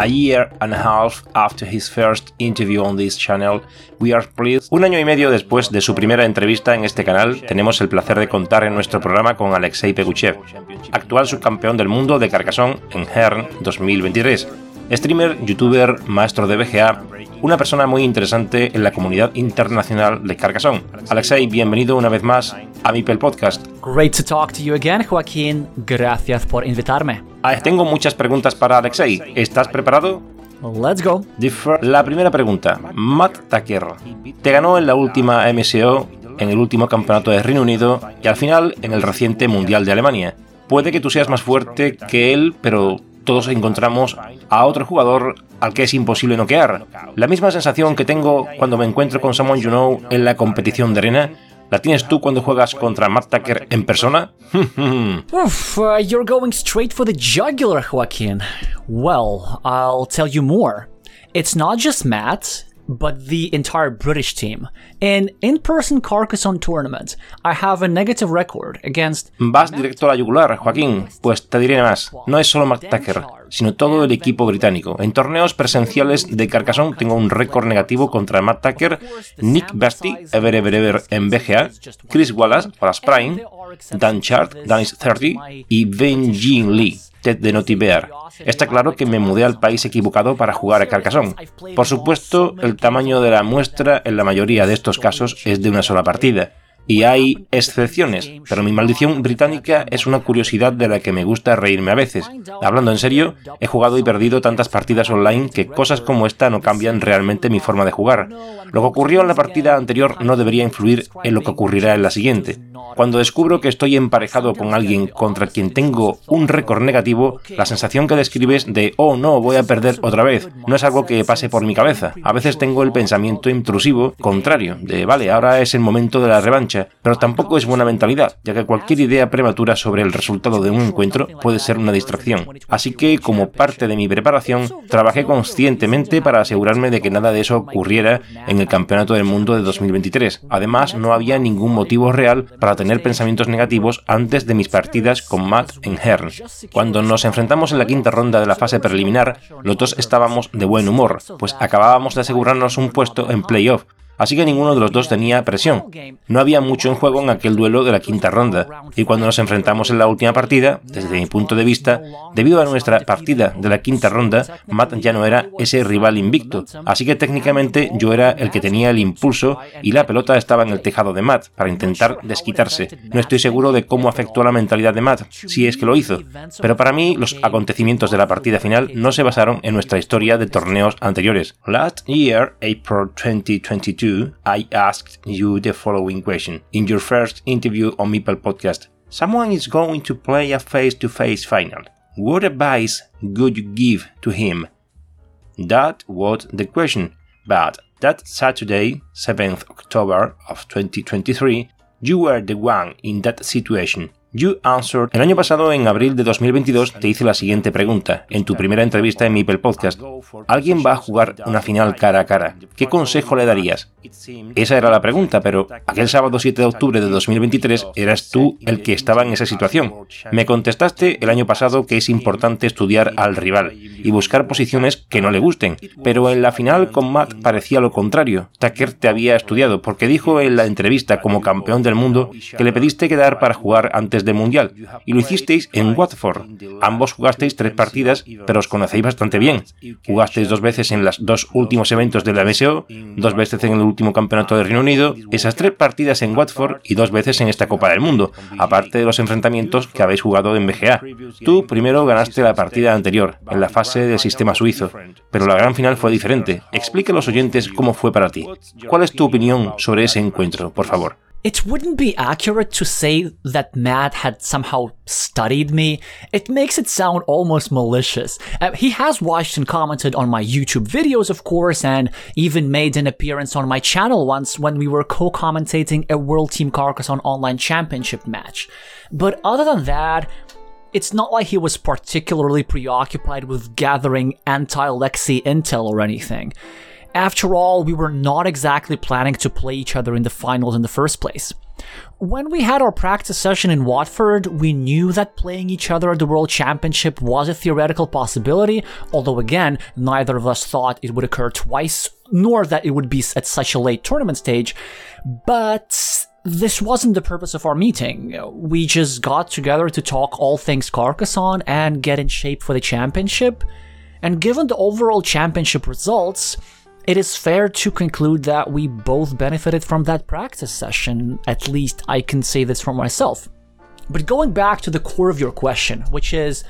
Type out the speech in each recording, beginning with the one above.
A year and a half after his first interview on this channel, we are pleased. Un año y medio después de su primera entrevista en este canal, tenemos el placer de contar en nuestro programa con Alexei Peguchev, actual subcampeón del mundo de Carcassonne en Hern 2023. Streamer, youtuber, maestro de BGA, una persona muy interesante en la comunidad internacional de Carcassonne. Alexei, bienvenido una vez más a Mipel Podcast. Great to talk to you again, Joaquín. Gracias por invitarme. Ah, tengo muchas preguntas para Alexei. ¿Estás preparado? Let's go. La primera pregunta. Matt Tucker te ganó en la última MSO, en el último campeonato de Reino Unido y al final en el reciente Mundial de Alemania. Puede que tú seas más fuerte que él, pero todos encontramos a otro jugador al que es imposible noquear. La misma sensación que tengo cuando me encuentro con Someone You Know en la competición de arena, ¿la tienes tú cuando juegas contra Matt Tucker en persona? Uh, you're going straight for the jugular, Joaquin. Well, I'll tell you more. It's not just Matt, but the entire British team. In in-person Carcassonne tournament, I have a negative record against... Vas directo a la yugular, Joaquín. Pues te diré más. No es solo Tucker, sino todo el equipo británico. En torneos presenciales de Carcassonne tengo un récord negativo contra Matt Tucker, Nick Basti, Ever Ever Ever en BGA, Chris Wallace, Wallace Prime, Dan Chart, Danis 30 y Ben Jin Lee. De Bear. Está claro que me mudé al país equivocado para jugar a Carcassonne. Por supuesto, el tamaño de la muestra en la mayoría de estos casos es de una sola partida. Y hay excepciones, pero mi maldición británica es una curiosidad de la que me gusta reírme a veces. Hablando en serio, he jugado y perdido tantas partidas online que cosas como esta no cambian realmente mi forma de jugar. Lo que ocurrió en la partida anterior no debería influir en lo que ocurrirá en la siguiente. Cuando descubro que estoy emparejado con alguien contra quien tengo un récord negativo, la sensación que describes de oh no, voy a perder otra vez, no es algo que pase por mi cabeza. A veces tengo el pensamiento intrusivo contrario, de vale, ahora es el momento de la revancha pero tampoco es buena mentalidad, ya que cualquier idea prematura sobre el resultado de un encuentro puede ser una distracción. Así que, como parte de mi preparación, trabajé conscientemente para asegurarme de que nada de eso ocurriera en el Campeonato del Mundo de 2023. Además, no había ningún motivo real para tener pensamientos negativos antes de mis partidas con Matt en Hern. Cuando nos enfrentamos en la quinta ronda de la fase preliminar, los dos estábamos de buen humor, pues acabábamos de asegurarnos un puesto en playoff, así que ninguno de los dos tenía presión. No había mucho en juego en aquel duelo de la quinta ronda, y cuando nos enfrentamos en la última partida, desde mi punto de vista, debido a nuestra partida de la quinta ronda, Matt ya no era ese rival invicto, así que técnicamente yo era el que tenía el impulso y la pelota estaba en el tejado de Matt para intentar desquitarse. No estoy seguro de cómo afectó a la mentalidad de Matt, si es que lo hizo, pero para mí los acontecimientos de la partida final no se basaron en nuestra historia de torneos anteriores. Last year, April 2022, I asked you the following question. In your first interview on Meeple Podcast, someone is going to play a face to face final. What advice would you give to him? That was the question. But that Saturday, 7th October of 2023, you were the one in that situation. You answered. El año pasado, en abril de 2022, te hice la siguiente pregunta, en tu primera entrevista en Mipel Podcast. Alguien va a jugar una final cara a cara. ¿Qué consejo le darías? Esa era la pregunta, pero aquel sábado 7 de octubre de 2023 eras tú el que estaba en esa situación. Me contestaste el año pasado que es importante estudiar al rival y buscar posiciones que no le gusten, pero en la final con Matt parecía lo contrario. Tucker te había estudiado porque dijo en la entrevista como campeón del mundo que le pediste quedar para jugar antes antes del Mundial, y lo hicisteis en Watford. Ambos jugasteis tres partidas, pero os conocéis bastante bien. Jugasteis dos veces en los dos últimos eventos de la MSO, dos veces en el último campeonato de Reino Unido, esas tres partidas en Watford y dos veces en esta Copa del Mundo, aparte de los enfrentamientos que habéis jugado en BGA. Tú primero ganaste la partida anterior, en la fase del sistema suizo, pero la gran final fue diferente. Explica a los oyentes cómo fue para ti. ¿Cuál es tu opinión sobre ese encuentro, por favor? It wouldn't be accurate to say that Matt had somehow studied me. It makes it sound almost malicious. Uh, he has watched and commented on my YouTube videos, of course, and even made an appearance on my channel once when we were co-commentating a World Team Carcassonne online championship match. But other than that, it's not like he was particularly preoccupied with gathering anti-Lexi intel or anything. After all, we were not exactly planning to play each other in the finals in the first place. When we had our practice session in Watford, we knew that playing each other at the World Championship was a theoretical possibility, although again, neither of us thought it would occur twice, nor that it would be at such a late tournament stage. But this wasn't the purpose of our meeting. We just got together to talk all things Carcassonne and get in shape for the championship. And given the overall championship results, it is fair to conclude that we both benefited from that practice session. At least I can say this for myself. But going back to the core of your question, which is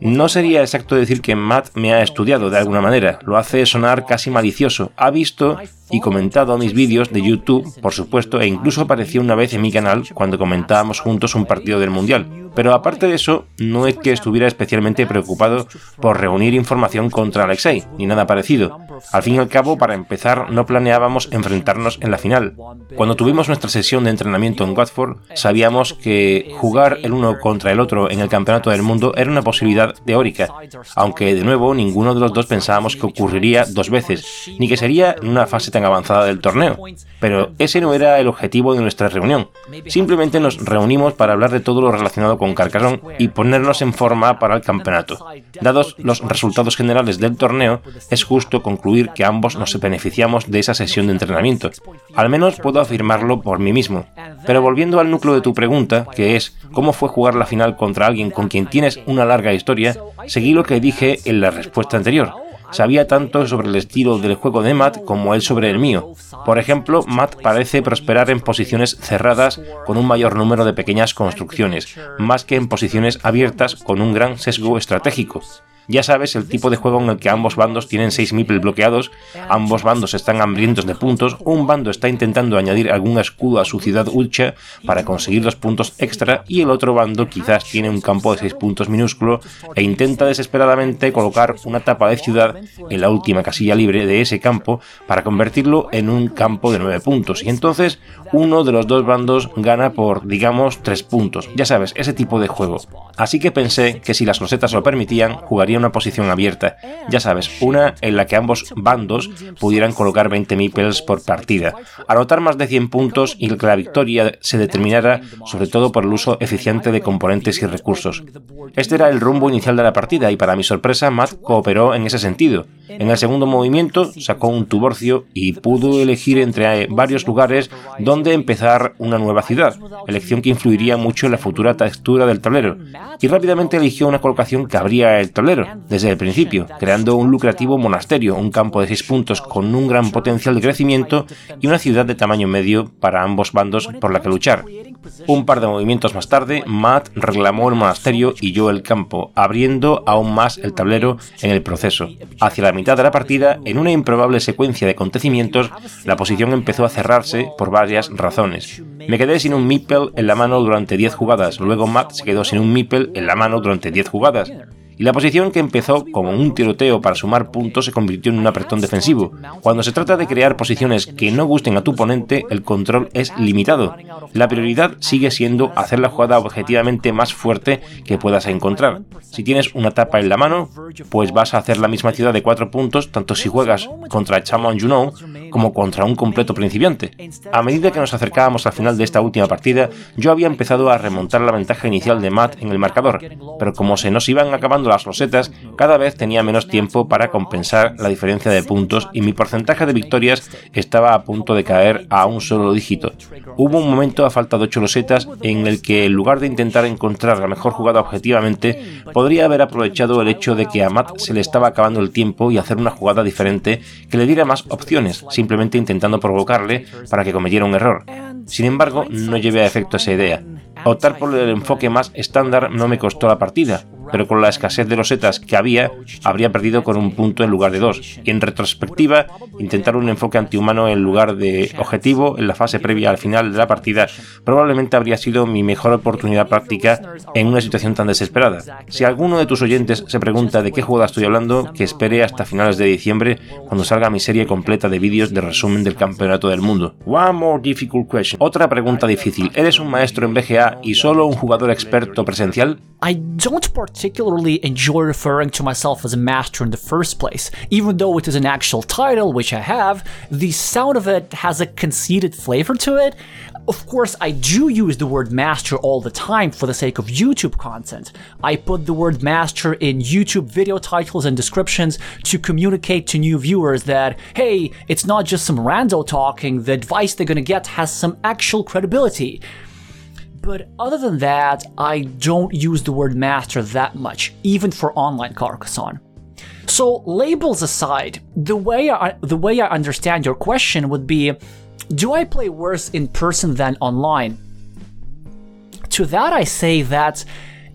No sería exacto decir que Matt me ha estudiado de alguna manera, lo hace sonar casi malicioso. Ha visto y comentado mis vídeos de YouTube, por supuesto, e incluso apareció una vez en mi canal cuando comentábamos juntos un partido del Mundial. Pero aparte de eso, no es que estuviera especialmente preocupado por reunir información contra Alexei, ni nada parecido. Al fin y al cabo, para empezar, no planeábamos enfrentarnos en la final. Cuando tuvimos nuestra sesión de entrenamiento en Watford, sabíamos que jugar el uno contra el otro en el Campeonato del Mundo era una posibilidad teórica, aunque de nuevo ninguno de los dos pensábamos que ocurriría dos veces, ni que sería en una fase tan avanzada del torneo. Pero ese no era el objetivo de nuestra reunión. Simplemente nos reunimos para hablar de todo lo relacionado con Carcassonne y ponernos en forma para el campeonato. Dados los resultados generales del torneo, es justo concluir que ambos nos beneficiamos de esa sesión de entrenamiento. Al menos puedo afirmarlo por mí mismo. Pero volviendo al núcleo de tu pregunta, que es cómo fue jugar la final contra alguien con quien tienes una larga historia, seguí lo que dije en la respuesta anterior. Sabía tanto sobre el estilo del juego de Matt como él sobre el mío. Por ejemplo, Matt parece prosperar en posiciones cerradas con un mayor número de pequeñas construcciones, más que en posiciones abiertas con un gran sesgo estratégico. Ya sabes el tipo de juego en el que ambos bandos tienen 6 meeple bloqueados, ambos bandos están hambrientos de puntos, un bando está intentando añadir algún escudo a su ciudad Ulcha para conseguir los puntos extra y el otro bando quizás tiene un campo de 6 puntos minúsculo e intenta desesperadamente colocar una tapa de ciudad en la última casilla libre de ese campo para convertirlo en un campo de 9 puntos y entonces uno de los dos bandos gana por, digamos, 3 puntos. Ya sabes, ese tipo de juego. Así que pensé que si las losetas lo permitían, jugaría una posición abierta, ya sabes, una en la que ambos bandos pudieran colocar 20 meeples por partida, anotar más de 100 puntos y que la victoria se determinara sobre todo por el uso eficiente de componentes y recursos. Este era el rumbo inicial de la partida y para mi sorpresa Matt cooperó en ese sentido. En el segundo movimiento sacó un tuborcio y pudo elegir entre varios lugares donde empezar una nueva ciudad, elección que influiría mucho en la futura textura del tablero, y rápidamente eligió una colocación que abría el tablero desde el principio, creando un lucrativo monasterio, un campo de seis puntos con un gran potencial de crecimiento y una ciudad de tamaño medio para ambos bandos por la que luchar. Un par de movimientos más tarde, Matt reclamó el monasterio y yo el campo, abriendo aún más el tablero en el proceso. Hacia la mitad de la partida, en una improbable secuencia de acontecimientos, la posición empezó a cerrarse por varias razones. Me quedé sin un meeple en la mano durante 10 jugadas, luego Matt se quedó sin un meeple en la mano durante 10 jugadas y la posición que empezó como un tiroteo para sumar puntos se convirtió en un apretón defensivo. Cuando se trata de crear posiciones que no gusten a tu oponente, el control es limitado. La prioridad sigue siendo hacer la jugada objetivamente más fuerte que puedas encontrar. Si tienes una tapa en la mano, pues vas a hacer la misma ciudad de 4 puntos tanto si juegas contra Chamon Juno como contra un completo principiante. A medida que nos acercábamos al final de esta última partida, yo había empezado a remontar la ventaja inicial de Matt en el marcador, pero como se nos iban acabando las rosetas, cada vez tenía menos tiempo para compensar la diferencia de puntos y mi porcentaje de victorias estaba a punto de caer a un solo dígito. Hubo un momento a falta de 8 losetas en el que en lugar de intentar encontrar la mejor jugada objetivamente, podría haber aprovechado el hecho de que a Matt se le estaba acabando el tiempo y hacer una jugada diferente que le diera más opciones, simplemente intentando provocarle para que cometiera un error. Sin embargo, no llevé a efecto esa idea. Optar por el enfoque más estándar no me costó la partida, pero con la escasez de losetas que había, habría perdido con un punto en lugar de dos. Y en retrospectiva, intentar un enfoque antihumano en lugar de objetivo en la fase previa al final de la partida probablemente habría sido mi mejor oportunidad práctica en una situación tan desesperada. Si alguno de tus oyentes se pregunta de qué jugada estoy hablando, que espere hasta finales de diciembre cuando salga mi serie completa de vídeos de resumen del campeonato del mundo. One more difficult question. Otra pregunta difícil. ¿Eres un maestro en BGA y solo un jugador experto presencial? I don't particularly enjoy referring to myself as a master in the first place. Even though it is an actual title, which I have, the sound of it has a conceited flavor to it. Of course, I do use the word master all the time for the sake of YouTube content. I put the word master in YouTube video titles and descriptions to communicate to new viewers that, hey, it's not just some rando talking, the advice they're gonna get has some actual credibility. But other than that, I don't use the word master that much, even for online Carcassonne. So labels aside, the way I, the way I understand your question would be, do I play worse in person than online? To that I say that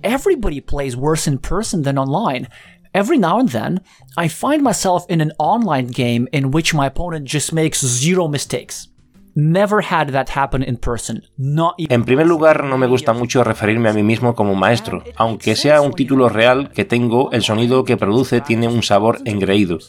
everybody plays worse in person than online. Every now and then, I find myself in an online game in which my opponent just makes zero mistakes. Never had that happen in person. Not even En primer lugar, no me gusta mucho referirme a mí mismo como maestro. Aunque sea un título real que tengo, el sonido que produce tiene un sabor engreído.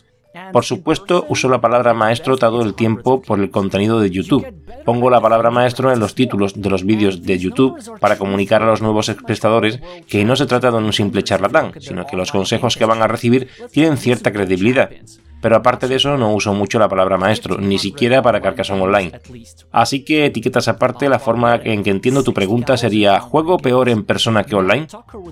Por supuesto, uso la palabra maestro todo el tiempo por el contenido de YouTube. Pongo la palabra maestro en los títulos de los vídeos de YouTube para comunicar a los nuevos espectadores que no se trata de un simple charlatán, sino que los consejos que van a recibir tienen cierta credibilidad. Pero aparte de eso, no uso mucho la palabra maestro, ni siquiera para Carcassonne Online. Así que etiquetas aparte, la forma en que entiendo tu pregunta sería ¿juego peor en persona que online?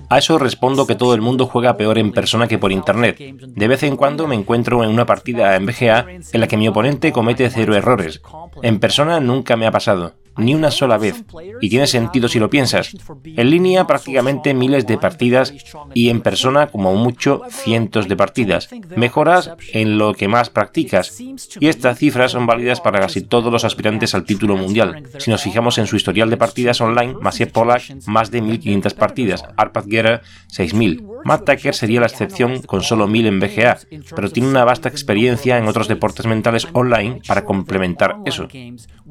A eso respondo que todo el mundo juega peor en persona que por internet. De vez en cuando me encuentro en una partida en BGA en la que mi oponente comete cero errores. En persona nunca me ha pasado ni una sola vez. Y tiene sentido si lo piensas. En línea prácticamente miles de partidas y en persona como mucho cientos de partidas. Mejoras en lo que más practicas. Y estas cifras son válidas para casi todos los aspirantes al título mundial. Si nos fijamos en su historial de partidas online, Maciej Polak más de 1500 partidas, Arpad Guerra 6000. Matt Tucker sería la excepción con solo 1000 en BGA, pero tiene una vasta experiencia en otros deportes mentales online para complementar eso.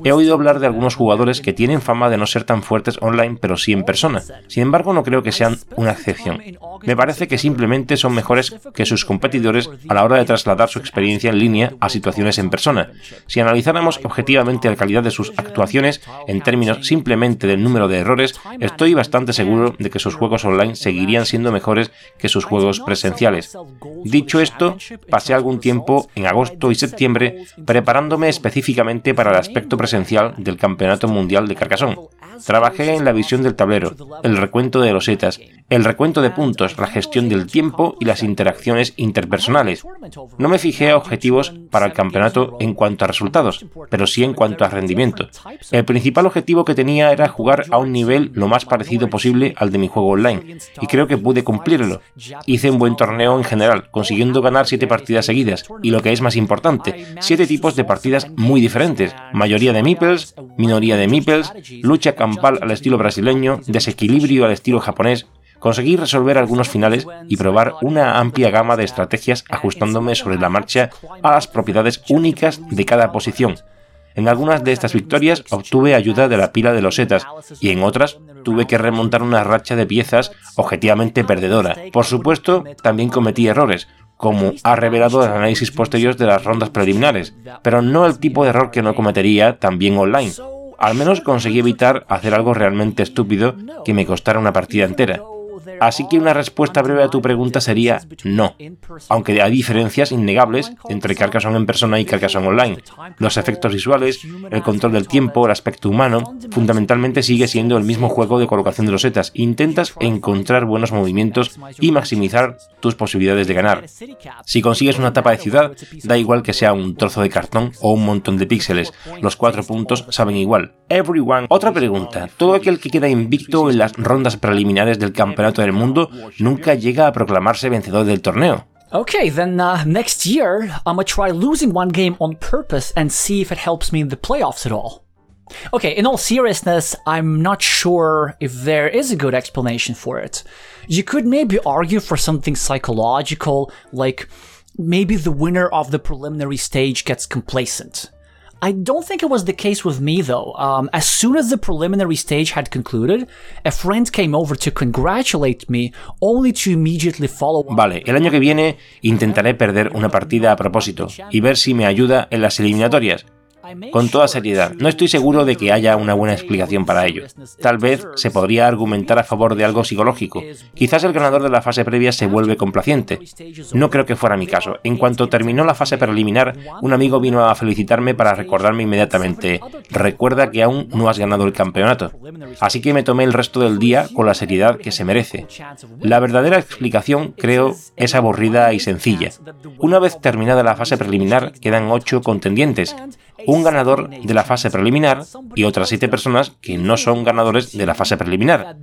He oído hablar de algunos jugadores que tienen fama de no ser tan fuertes online, pero sí en persona. Sin embargo, no creo que sean una excepción. Me parece que simplemente son mejores que sus competidores a la hora de trasladar su experiencia en línea a situaciones en persona. Si analizáramos objetivamente la calidad de sus actuaciones en términos simplemente del número de errores, estoy bastante seguro de que sus juegos online seguirían siendo mejores que sus juegos presenciales. Dicho esto, pasé algún tiempo en agosto y septiembre preparándome específicamente para el aspecto presencial del Campeonato Mundial de Carcassonne. Trabajé en la visión del tablero, el recuento de losetas, el recuento de puntos, la gestión del tiempo y las interacciones interpersonales. No me fijé a objetivos para el campeonato en cuanto a resultados, pero sí en cuanto a rendimiento. El principal objetivo que tenía era jugar a un nivel lo más parecido posible al de mi juego online, y creo que pude cumplirlo. Hice un buen torneo en general, consiguiendo ganar siete partidas seguidas, y lo que es más importante, siete tipos de partidas muy diferentes, mayoría de meeples, minoría de meeples, lucha campal al estilo brasileño, desequilibrio al estilo japonés, conseguí resolver algunos finales y probar una amplia gama de estrategias ajustándome sobre la marcha a las propiedades únicas de cada posición. En algunas de estas victorias obtuve ayuda de la pila de losetas y en otras tuve que remontar una racha de piezas objetivamente perdedora. Por supuesto, también cometí errores, como ha revelado el análisis posterior de las rondas preliminares, pero no el tipo de error que no cometería también online. Al menos conseguí evitar hacer algo realmente estúpido que me costara una partida entera. Así que una respuesta breve a tu pregunta sería no, aunque hay diferencias innegables entre Carcassonne en persona y Carcassonne online. Los efectos visuales, el control del tiempo, el aspecto humano, fundamentalmente sigue siendo el mismo juego de colocación de los setas. Intentas encontrar buenos movimientos y maximizar tus posibilidades de ganar. Si consigues una tapa de ciudad, da igual que sea un trozo de cartón o un montón de píxeles, los cuatro puntos saben igual. Everyone. Otra pregunta, todo aquel que queda invicto en las rondas preliminares del campeonato del mundo nunca llega a proclamarse vencedor del torneo. Okay, then uh, next year I'm gonna try losing one game on purpose and see if it helps me in the playoffs at all. Okay, in all seriousness, I'm not sure if there is a good explanation for it. You could maybe argue for something psychological, like maybe the winner of the preliminary stage gets complacent. I don't think it was the case with me though. Um, as soon as the preliminary stage had concluded, a friend came over to congratulate me, only to immediately follow. Vale, el año que viene intentaré perder una partida a propósito y ver si me ayuda en las eliminatorias. Con toda seriedad, no estoy seguro de que haya una buena explicación para ello. Tal vez se podría argumentar a favor de algo psicológico. Quizás el ganador de la fase previa se vuelve complaciente. No creo que fuera mi caso. En cuanto terminó la fase preliminar, un amigo vino a felicitarme para recordarme inmediatamente, recuerda que aún no has ganado el campeonato. Así que me tomé el resto del día con la seriedad que se merece. La verdadera explicación, creo, es aburrida y sencilla. Una vez terminada la fase preliminar, quedan ocho contendientes un ganador de la fase preliminar y otras siete personas que no son ganadores de la fase preliminar.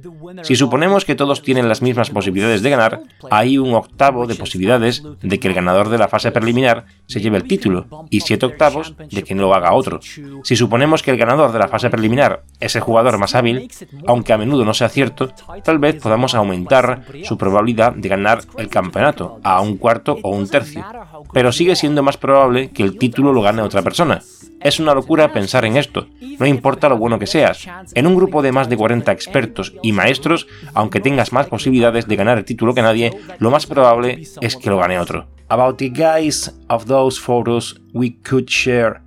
Si suponemos que todos tienen las mismas posibilidades de ganar, hay un octavo de posibilidades de que el ganador de la fase preliminar se lleve el título y siete octavos de que no lo haga otro. Si suponemos que el ganador de la fase preliminar es el jugador más hábil, aunque a menudo no sea cierto, tal vez podamos aumentar su probabilidad de ganar el campeonato a un cuarto o un tercio, pero sigue siendo más probable que el título lo gane otra persona. Es una locura pensar en esto, no importa lo bueno que seas. En un grupo de más de 40 expertos y maestros, aunque tengas más posibilidades de ganar el título que nadie, lo más probable es que lo gane otro. About the guys of those photos we could share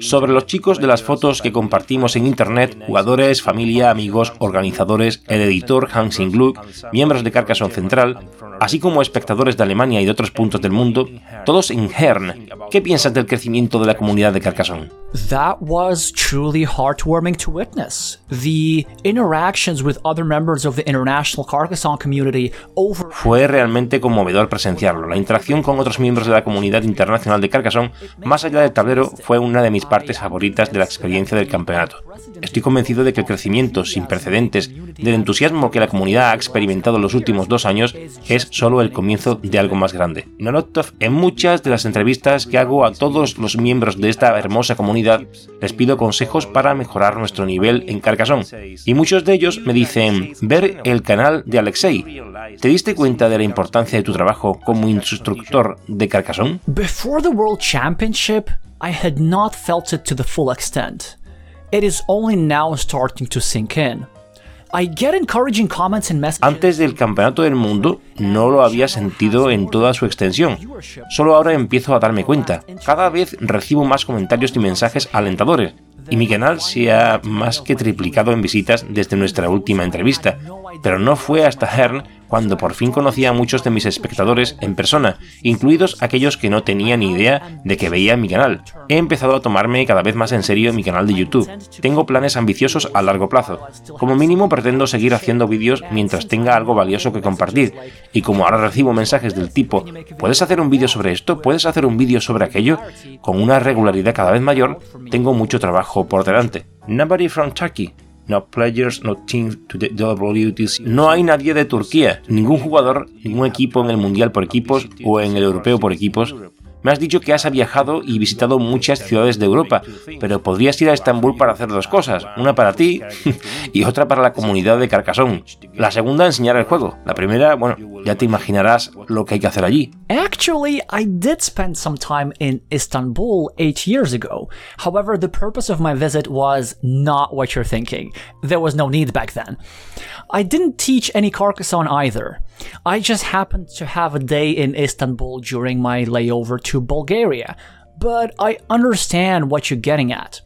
sobre los chicos de las fotos que compartimos en internet, jugadores, familia, amigos, organizadores, el editor Hans Gluck, miembros de Carcassonne Central, así como espectadores de Alemania y de otros puntos del mundo, todos en Hern. ¿Qué piensas del crecimiento de la comunidad de Carcassonne? That was truly heartwarming to witness. The interactions with other members of the international Carcassonne community over Fue realmente conmovedor presenciarlo. La interacción con otros miembros de la comunidad internacional de Carcassonne, más allá del tablero, fue una de mis partes favoritas de la experiencia del campeonato. Estoy convencido de que el crecimiento sin precedentes del entusiasmo que la comunidad ha experimentado en los últimos dos años es solo el comienzo de algo más grande. Nolotov, en muchas de las entrevistas que hago a todos los miembros de esta hermosa comunidad, les pido consejos para mejorar nuestro nivel en Carcassonne. Y muchos de ellos me dicen, ver el canal de Alexei. ¿Te diste cuenta de la importancia de tu trabajo como instructor de Carcassonne? Before the World Championship, I had not felt it to the full extent. Antes del Campeonato del Mundo no lo había sentido en toda su extensión. Solo ahora empiezo a darme cuenta. Cada vez recibo más comentarios y mensajes alentadores. Y mi canal se ha más que triplicado en visitas desde nuestra última entrevista. Pero no fue hasta Hern cuando por fin conocí a muchos de mis espectadores en persona, incluidos aquellos que no tenían ni idea de que veía mi canal. He empezado a tomarme cada vez más en serio mi canal de YouTube. Tengo planes ambiciosos a largo plazo. Como mínimo pretendo seguir haciendo vídeos mientras tenga algo valioso que compartir. Y como ahora recibo mensajes del tipo, ¿puedes hacer un vídeo sobre esto? ¿Puedes hacer un vídeo sobre aquello? Con una regularidad cada vez mayor, tengo mucho trabajo por delante. Nobody from Turkey no players, no teams to the WTC. No hay nadie de Turquía, ningún jugador, ningún equipo en el Mundial por equipos o en el Europeo por equipos me has dicho que has viajado y visitado muchas ciudades de Europa, pero podrías ir a Estambul para hacer dos cosas, una para ti y otra para la comunidad de Carcassonne. La segunda, enseñar el juego. La primera, bueno, ya te imaginarás lo que hay que hacer allí. Actually, I did spend some time in Istanbul eight years ago. However, the purpose of my visit was not what you're thinking. There was no need back then. I didn't teach any Carcassonne either. I just happened to have a day in Istanbul during my layover to Bulgaria, but I understand what you're getting at.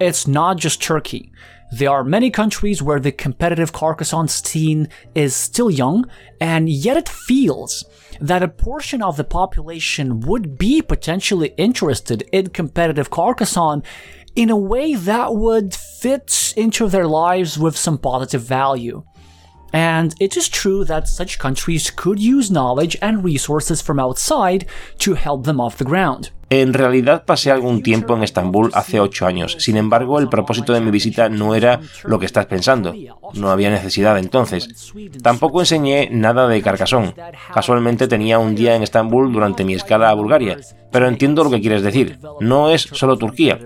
It's not just Turkey. There are many countries where the competitive Carcassonne scene is still young, and yet it feels that a portion of the population would be potentially interested in competitive Carcassonne in a way that would fit into their lives with some positive value. And it is true that such countries could use knowledge and resources from outside to help them off the ground. En realidad pasé algún tiempo en Estambul hace ocho años. Sin embargo, el propósito de mi visita no era lo que estás pensando. No había necesidad entonces. Tampoco enseñé nada de Carcassonne. Casualmente tenía un día en Estambul durante mi escala a Bulgaria. Pero entiendo lo que quieres decir. No es solo Turquía.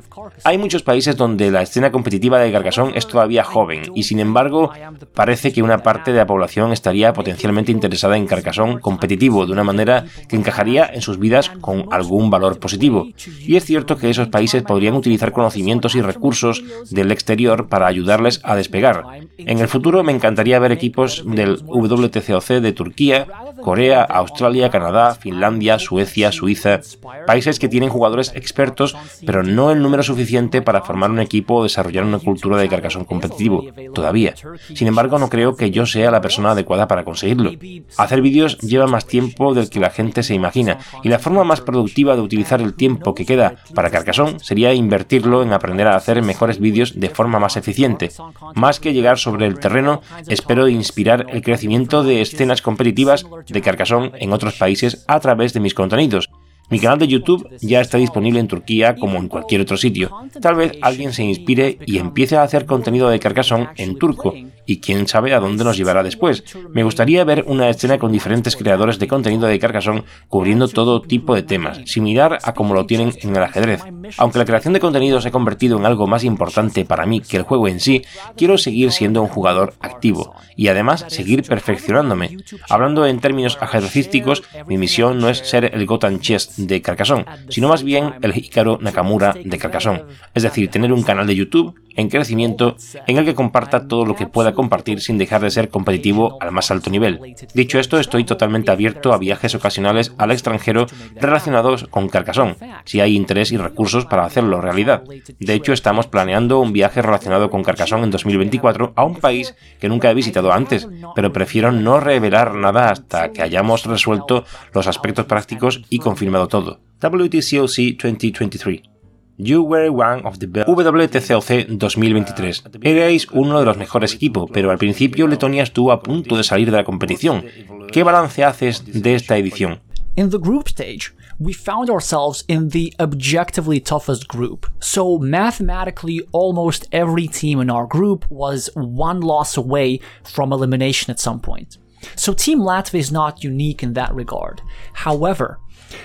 Hay muchos países donde la escena competitiva de Carcassonne es todavía joven y sin embargo parece que una parte de la población estaría potencialmente interesada en Carcassonne competitivo de una manera que encajaría en sus vidas con algún valor positivo. Y es cierto que esos países podrían utilizar conocimientos y recursos del exterior para ayudarles a despegar. En el futuro me encantaría ver equipos del WTCOC de Turquía, Corea, Australia, Canadá, Finlandia, Suecia, Suiza, países que tienen jugadores expertos, pero no el número suficiente para formar un equipo o desarrollar una cultura de carcasón competitivo, todavía. Sin embargo, no creo que yo sea la persona adecuada para conseguirlo. Hacer vídeos lleva más tiempo del que la gente se imagina, y la forma más productiva de utilizar el tiempo que queda para Carcassonne sería invertirlo en aprender a hacer mejores vídeos de forma más eficiente. Más que llegar sobre el terreno, espero inspirar el crecimiento de escenas competitivas de Carcassonne en otros países a través de mis contenidos. Mi canal de YouTube ya está disponible en Turquía como en cualquier otro sitio. Tal vez alguien se inspire y empiece a hacer contenido de Carcassonne en turco, y quién sabe a dónde nos llevará después. Me gustaría ver una escena con diferentes creadores de contenido de Carcassonne cubriendo todo tipo de temas, similar a como lo tienen en el ajedrez. Aunque la creación de contenido se ha convertido en algo más importante para mí que el juego en sí, quiero seguir siendo un jugador activo y además seguir perfeccionándome. Hablando en términos ajedrecísticos, mi misión no es ser el Gotan Chess de Carcassonne, sino más bien el Hikaru Nakamura de Carcassonne, es decir, tener un canal de YouTube en crecimiento en el que comparta todo lo que pueda compartir sin dejar de ser competitivo al más alto nivel. Dicho esto, estoy totalmente abierto a viajes ocasionales al extranjero relacionados con Carcassonne, si hay interés y recursos para hacerlo realidad. De hecho, estamos planeando un viaje relacionado con Carcassonne en 2024 a un país que nunca he visitado antes, pero prefiero no revelar nada hasta que hayamos resuelto los aspectos prácticos y confirmado todo. WTCOC 2023 You were one of the best. WTCOC 2023. Erais uno de los mejores equipos, pero al principio Letonia estuvo a punto de salir de la competición. ¿Qué balance haces de esta edición? In the group stage, we found ourselves in the objectively toughest group. So mathematically, almost every team in our group was one loss away from elimination at some point. So Team Latvia is not unique in that regard. However,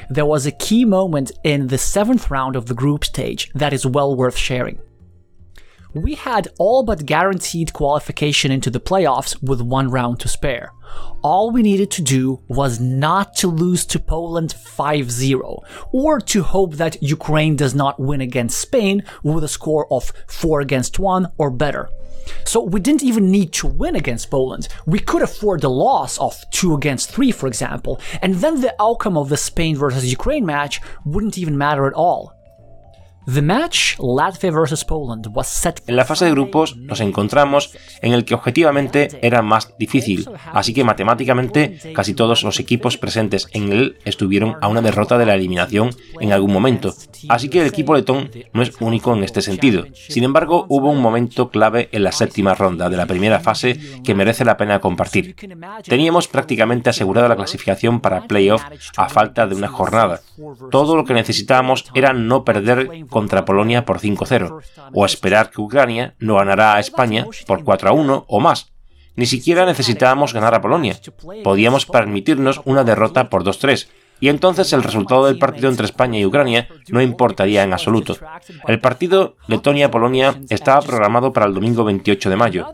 there was a key moment in the seventh round of the group stage that is well worth sharing. We had all but guaranteed qualification into the playoffs with one round to spare. All we needed to do was not to lose to Poland 5 0, or to hope that Ukraine does not win against Spain with a score of 4 against 1 or better. So we didn't even need to win against Poland. We could afford the loss of 2 against 3, for example, and then the outcome of the Spain versus Ukraine match wouldn't even matter at all. En la fase de grupos nos encontramos en el que objetivamente era más difícil, así que matemáticamente casi todos los equipos presentes en él estuvieron a una derrota de la eliminación en algún momento, así que el equipo letón no es único en este sentido. Sin embargo, hubo un momento clave en la séptima ronda de la primera fase que merece la pena compartir. Teníamos prácticamente asegurada la clasificación para playoff a falta de una jornada. Todo lo que necesitábamos era no perder contra Polonia por 5-0, o esperar que Ucrania no ganara a España por 4-1 o más. Ni siquiera necesitábamos ganar a Polonia. Podíamos permitirnos una derrota por 2-3, y entonces el resultado del partido entre España y Ucrania no importaría en absoluto. El partido Letonia-Polonia estaba programado para el domingo 28 de mayo.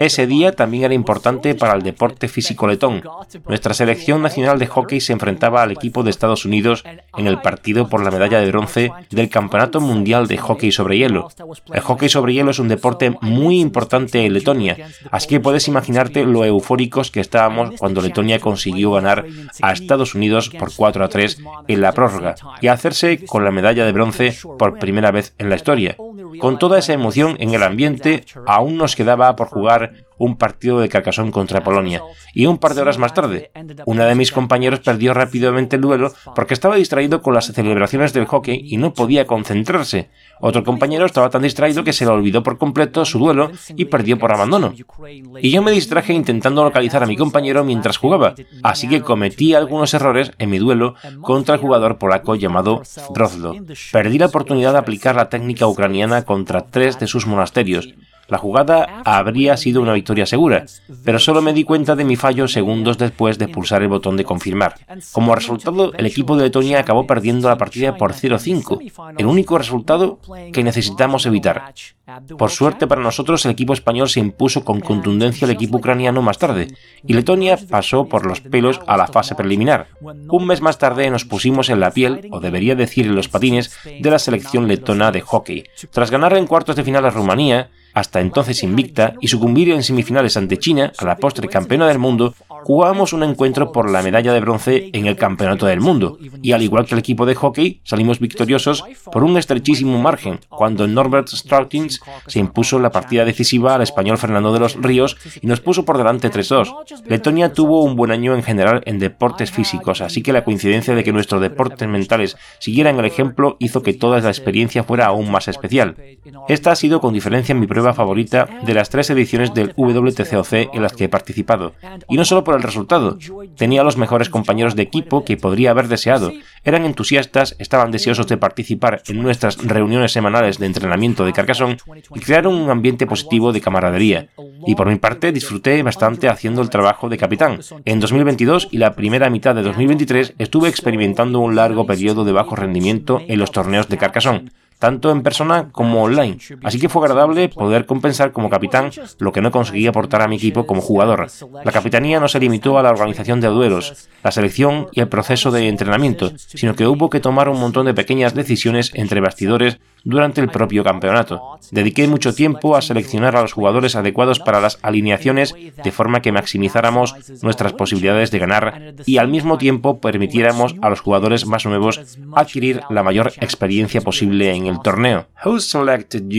Ese día también era importante para el deporte físico letón. Nuestra selección nacional de hockey se enfrentaba al equipo de Estados Unidos en el partido por la medalla de bronce del Campeonato Mundial de Hockey sobre Hielo. El hockey sobre hielo es un deporte muy importante en Letonia, así que puedes imaginarte lo eufóricos que estábamos cuando Letonia consiguió ganar a Estados Unidos por 4 4 a 3 en la prórroga y hacerse con la medalla de bronce por primera vez en la historia. Con toda esa emoción en el ambiente, aún nos quedaba por jugar un partido de Carcassonne contra Polonia. Y un par de horas más tarde, una de mis compañeros perdió rápidamente el duelo porque estaba distraído con las celebraciones del hockey y no podía concentrarse. Otro compañero estaba tan distraído que se le olvidó por completo su duelo y perdió por abandono. Y yo me distraje intentando localizar a mi compañero mientras jugaba, así que cometí algunos errores en mi duelo contra el jugador polaco llamado Drozlo. Perdí la oportunidad de aplicar la técnica ucraniana contra tres de sus monasterios, la jugada habría sido una victoria segura, pero solo me di cuenta de mi fallo segundos después de pulsar el botón de confirmar. Como resultado, el equipo de Letonia acabó perdiendo la partida por 0-5, el único resultado que necesitamos evitar. Por suerte para nosotros, el equipo español se impuso con contundencia al equipo ucraniano más tarde, y Letonia pasó por los pelos a la fase preliminar. Un mes más tarde nos pusimos en la piel, o debería decir en los patines, de la selección letona de hockey. Tras ganar en cuartos de final a Rumanía, hasta entonces invicta, y sucumbir en semifinales ante China, a la postre campeona del mundo, jugamos un encuentro por la medalla de bronce en el Campeonato del Mundo, y al igual que el equipo de hockey, salimos victoriosos por un estrechísimo margen, cuando Norbert Strautins se impuso la partida decisiva al español Fernando de los Ríos y nos puso por delante 3-2. Letonia tuvo un buen año en general en deportes físicos, así que la coincidencia de que nuestros deportes mentales siguieran el ejemplo hizo que toda la experiencia fuera aún más especial. Esta ha sido con diferencia mi prueba favorita de las tres ediciones del WTCOC en las que he participado, y no solo por el resultado. Tenía los mejores compañeros de equipo que podría haber deseado. Eran entusiastas, estaban deseosos de participar en nuestras reuniones semanales de entrenamiento de Carcassonne y crearon un ambiente positivo de camaradería. Y por mi parte disfruté bastante haciendo el trabajo de capitán. En 2022 y la primera mitad de 2023 estuve experimentando un largo periodo de bajo rendimiento en los torneos de Carcassonne tanto en persona como online, así que fue agradable poder compensar como capitán lo que no conseguí aportar a mi equipo como jugador. La capitanía no se limitó a la organización de duelos, la selección y el proceso de entrenamiento, sino que hubo que tomar un montón de pequeñas decisiones entre bastidores durante el propio campeonato. Dediqué mucho tiempo a seleccionar a los jugadores adecuados para las alineaciones de forma que maximizáramos nuestras posibilidades de ganar y al mismo tiempo permitiéramos a los jugadores más nuevos adquirir la mayor experiencia posible en el torneo.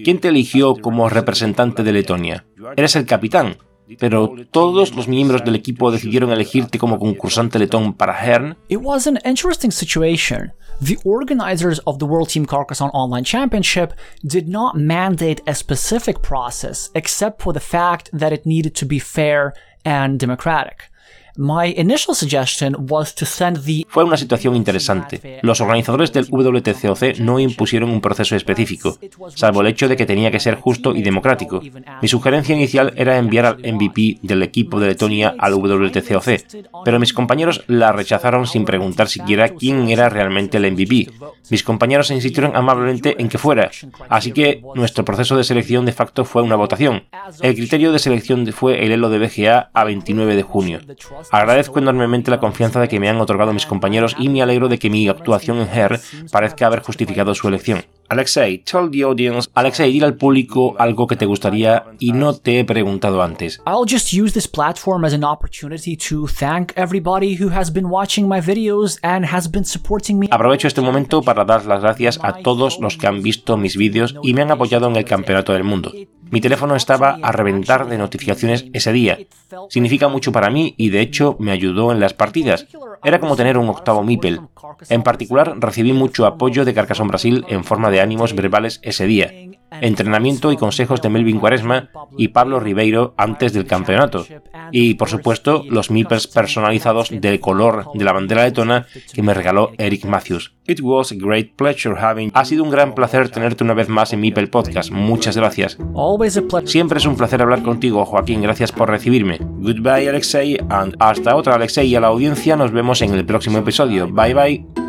¿Quién te eligió como representante de Letonia? Eres el capitán, pero todos los miembros del equipo decidieron elegirte como concursante letón para Hern. It was an interesting situation. The organizers of the World Team Carcassonne Online Championship did not mandate a specific process except for the fact that it needed to be fair and democratic. Fue una situación interesante. Los organizadores del WTCOC no impusieron un proceso específico, salvo el hecho de que tenía que ser justo y democrático. Mi sugerencia inicial era enviar al MVP del equipo de Letonia al WTCOC, pero mis compañeros la rechazaron sin preguntar siquiera quién era realmente el MVP. Mis compañeros insistieron amablemente en que fuera, así que nuestro proceso de selección de facto fue una votación. El criterio de selección fue el Elo de BGA a 29 de junio. Agradezco enormemente la confianza de que me han otorgado mis compañeros y me alegro de que mi actuación en HER parezca haber justificado su elección. Alexei, tell the audience. Alexei, dile al público algo que te gustaría y no te he preguntado antes. I'll just use this platform as an opportunity to thank everybody who has been watching my videos and has been supporting me. Aprovecho este momento para dar las gracias a todos los que han visto mis vídeos y me han apoyado en el Campeonato del Mundo. Mi teléfono estaba a reventar de notificaciones ese día. Significa mucho para mí y de hecho me ayudó en las partidas. Era como tener un octavo Mipel. En particular, recibí mucho apoyo de Carcassonne Brasil en forma de ánimos verbales ese día entrenamiento y consejos de Melvin Cuaresma y Pablo Ribeiro antes del campeonato. Y por supuesto los MIPERS personalizados del color de la bandera letona que me regaló Eric Matthews. It was a great pleasure having... Ha sido un gran placer tenerte una vez más en Mipel Podcast. Muchas gracias. Siempre es un placer hablar contigo, Joaquín. Gracias por recibirme. Goodbye, Alexei, and hasta otra, Alexei, y a la audiencia nos en el próximo episodio. Bye bye.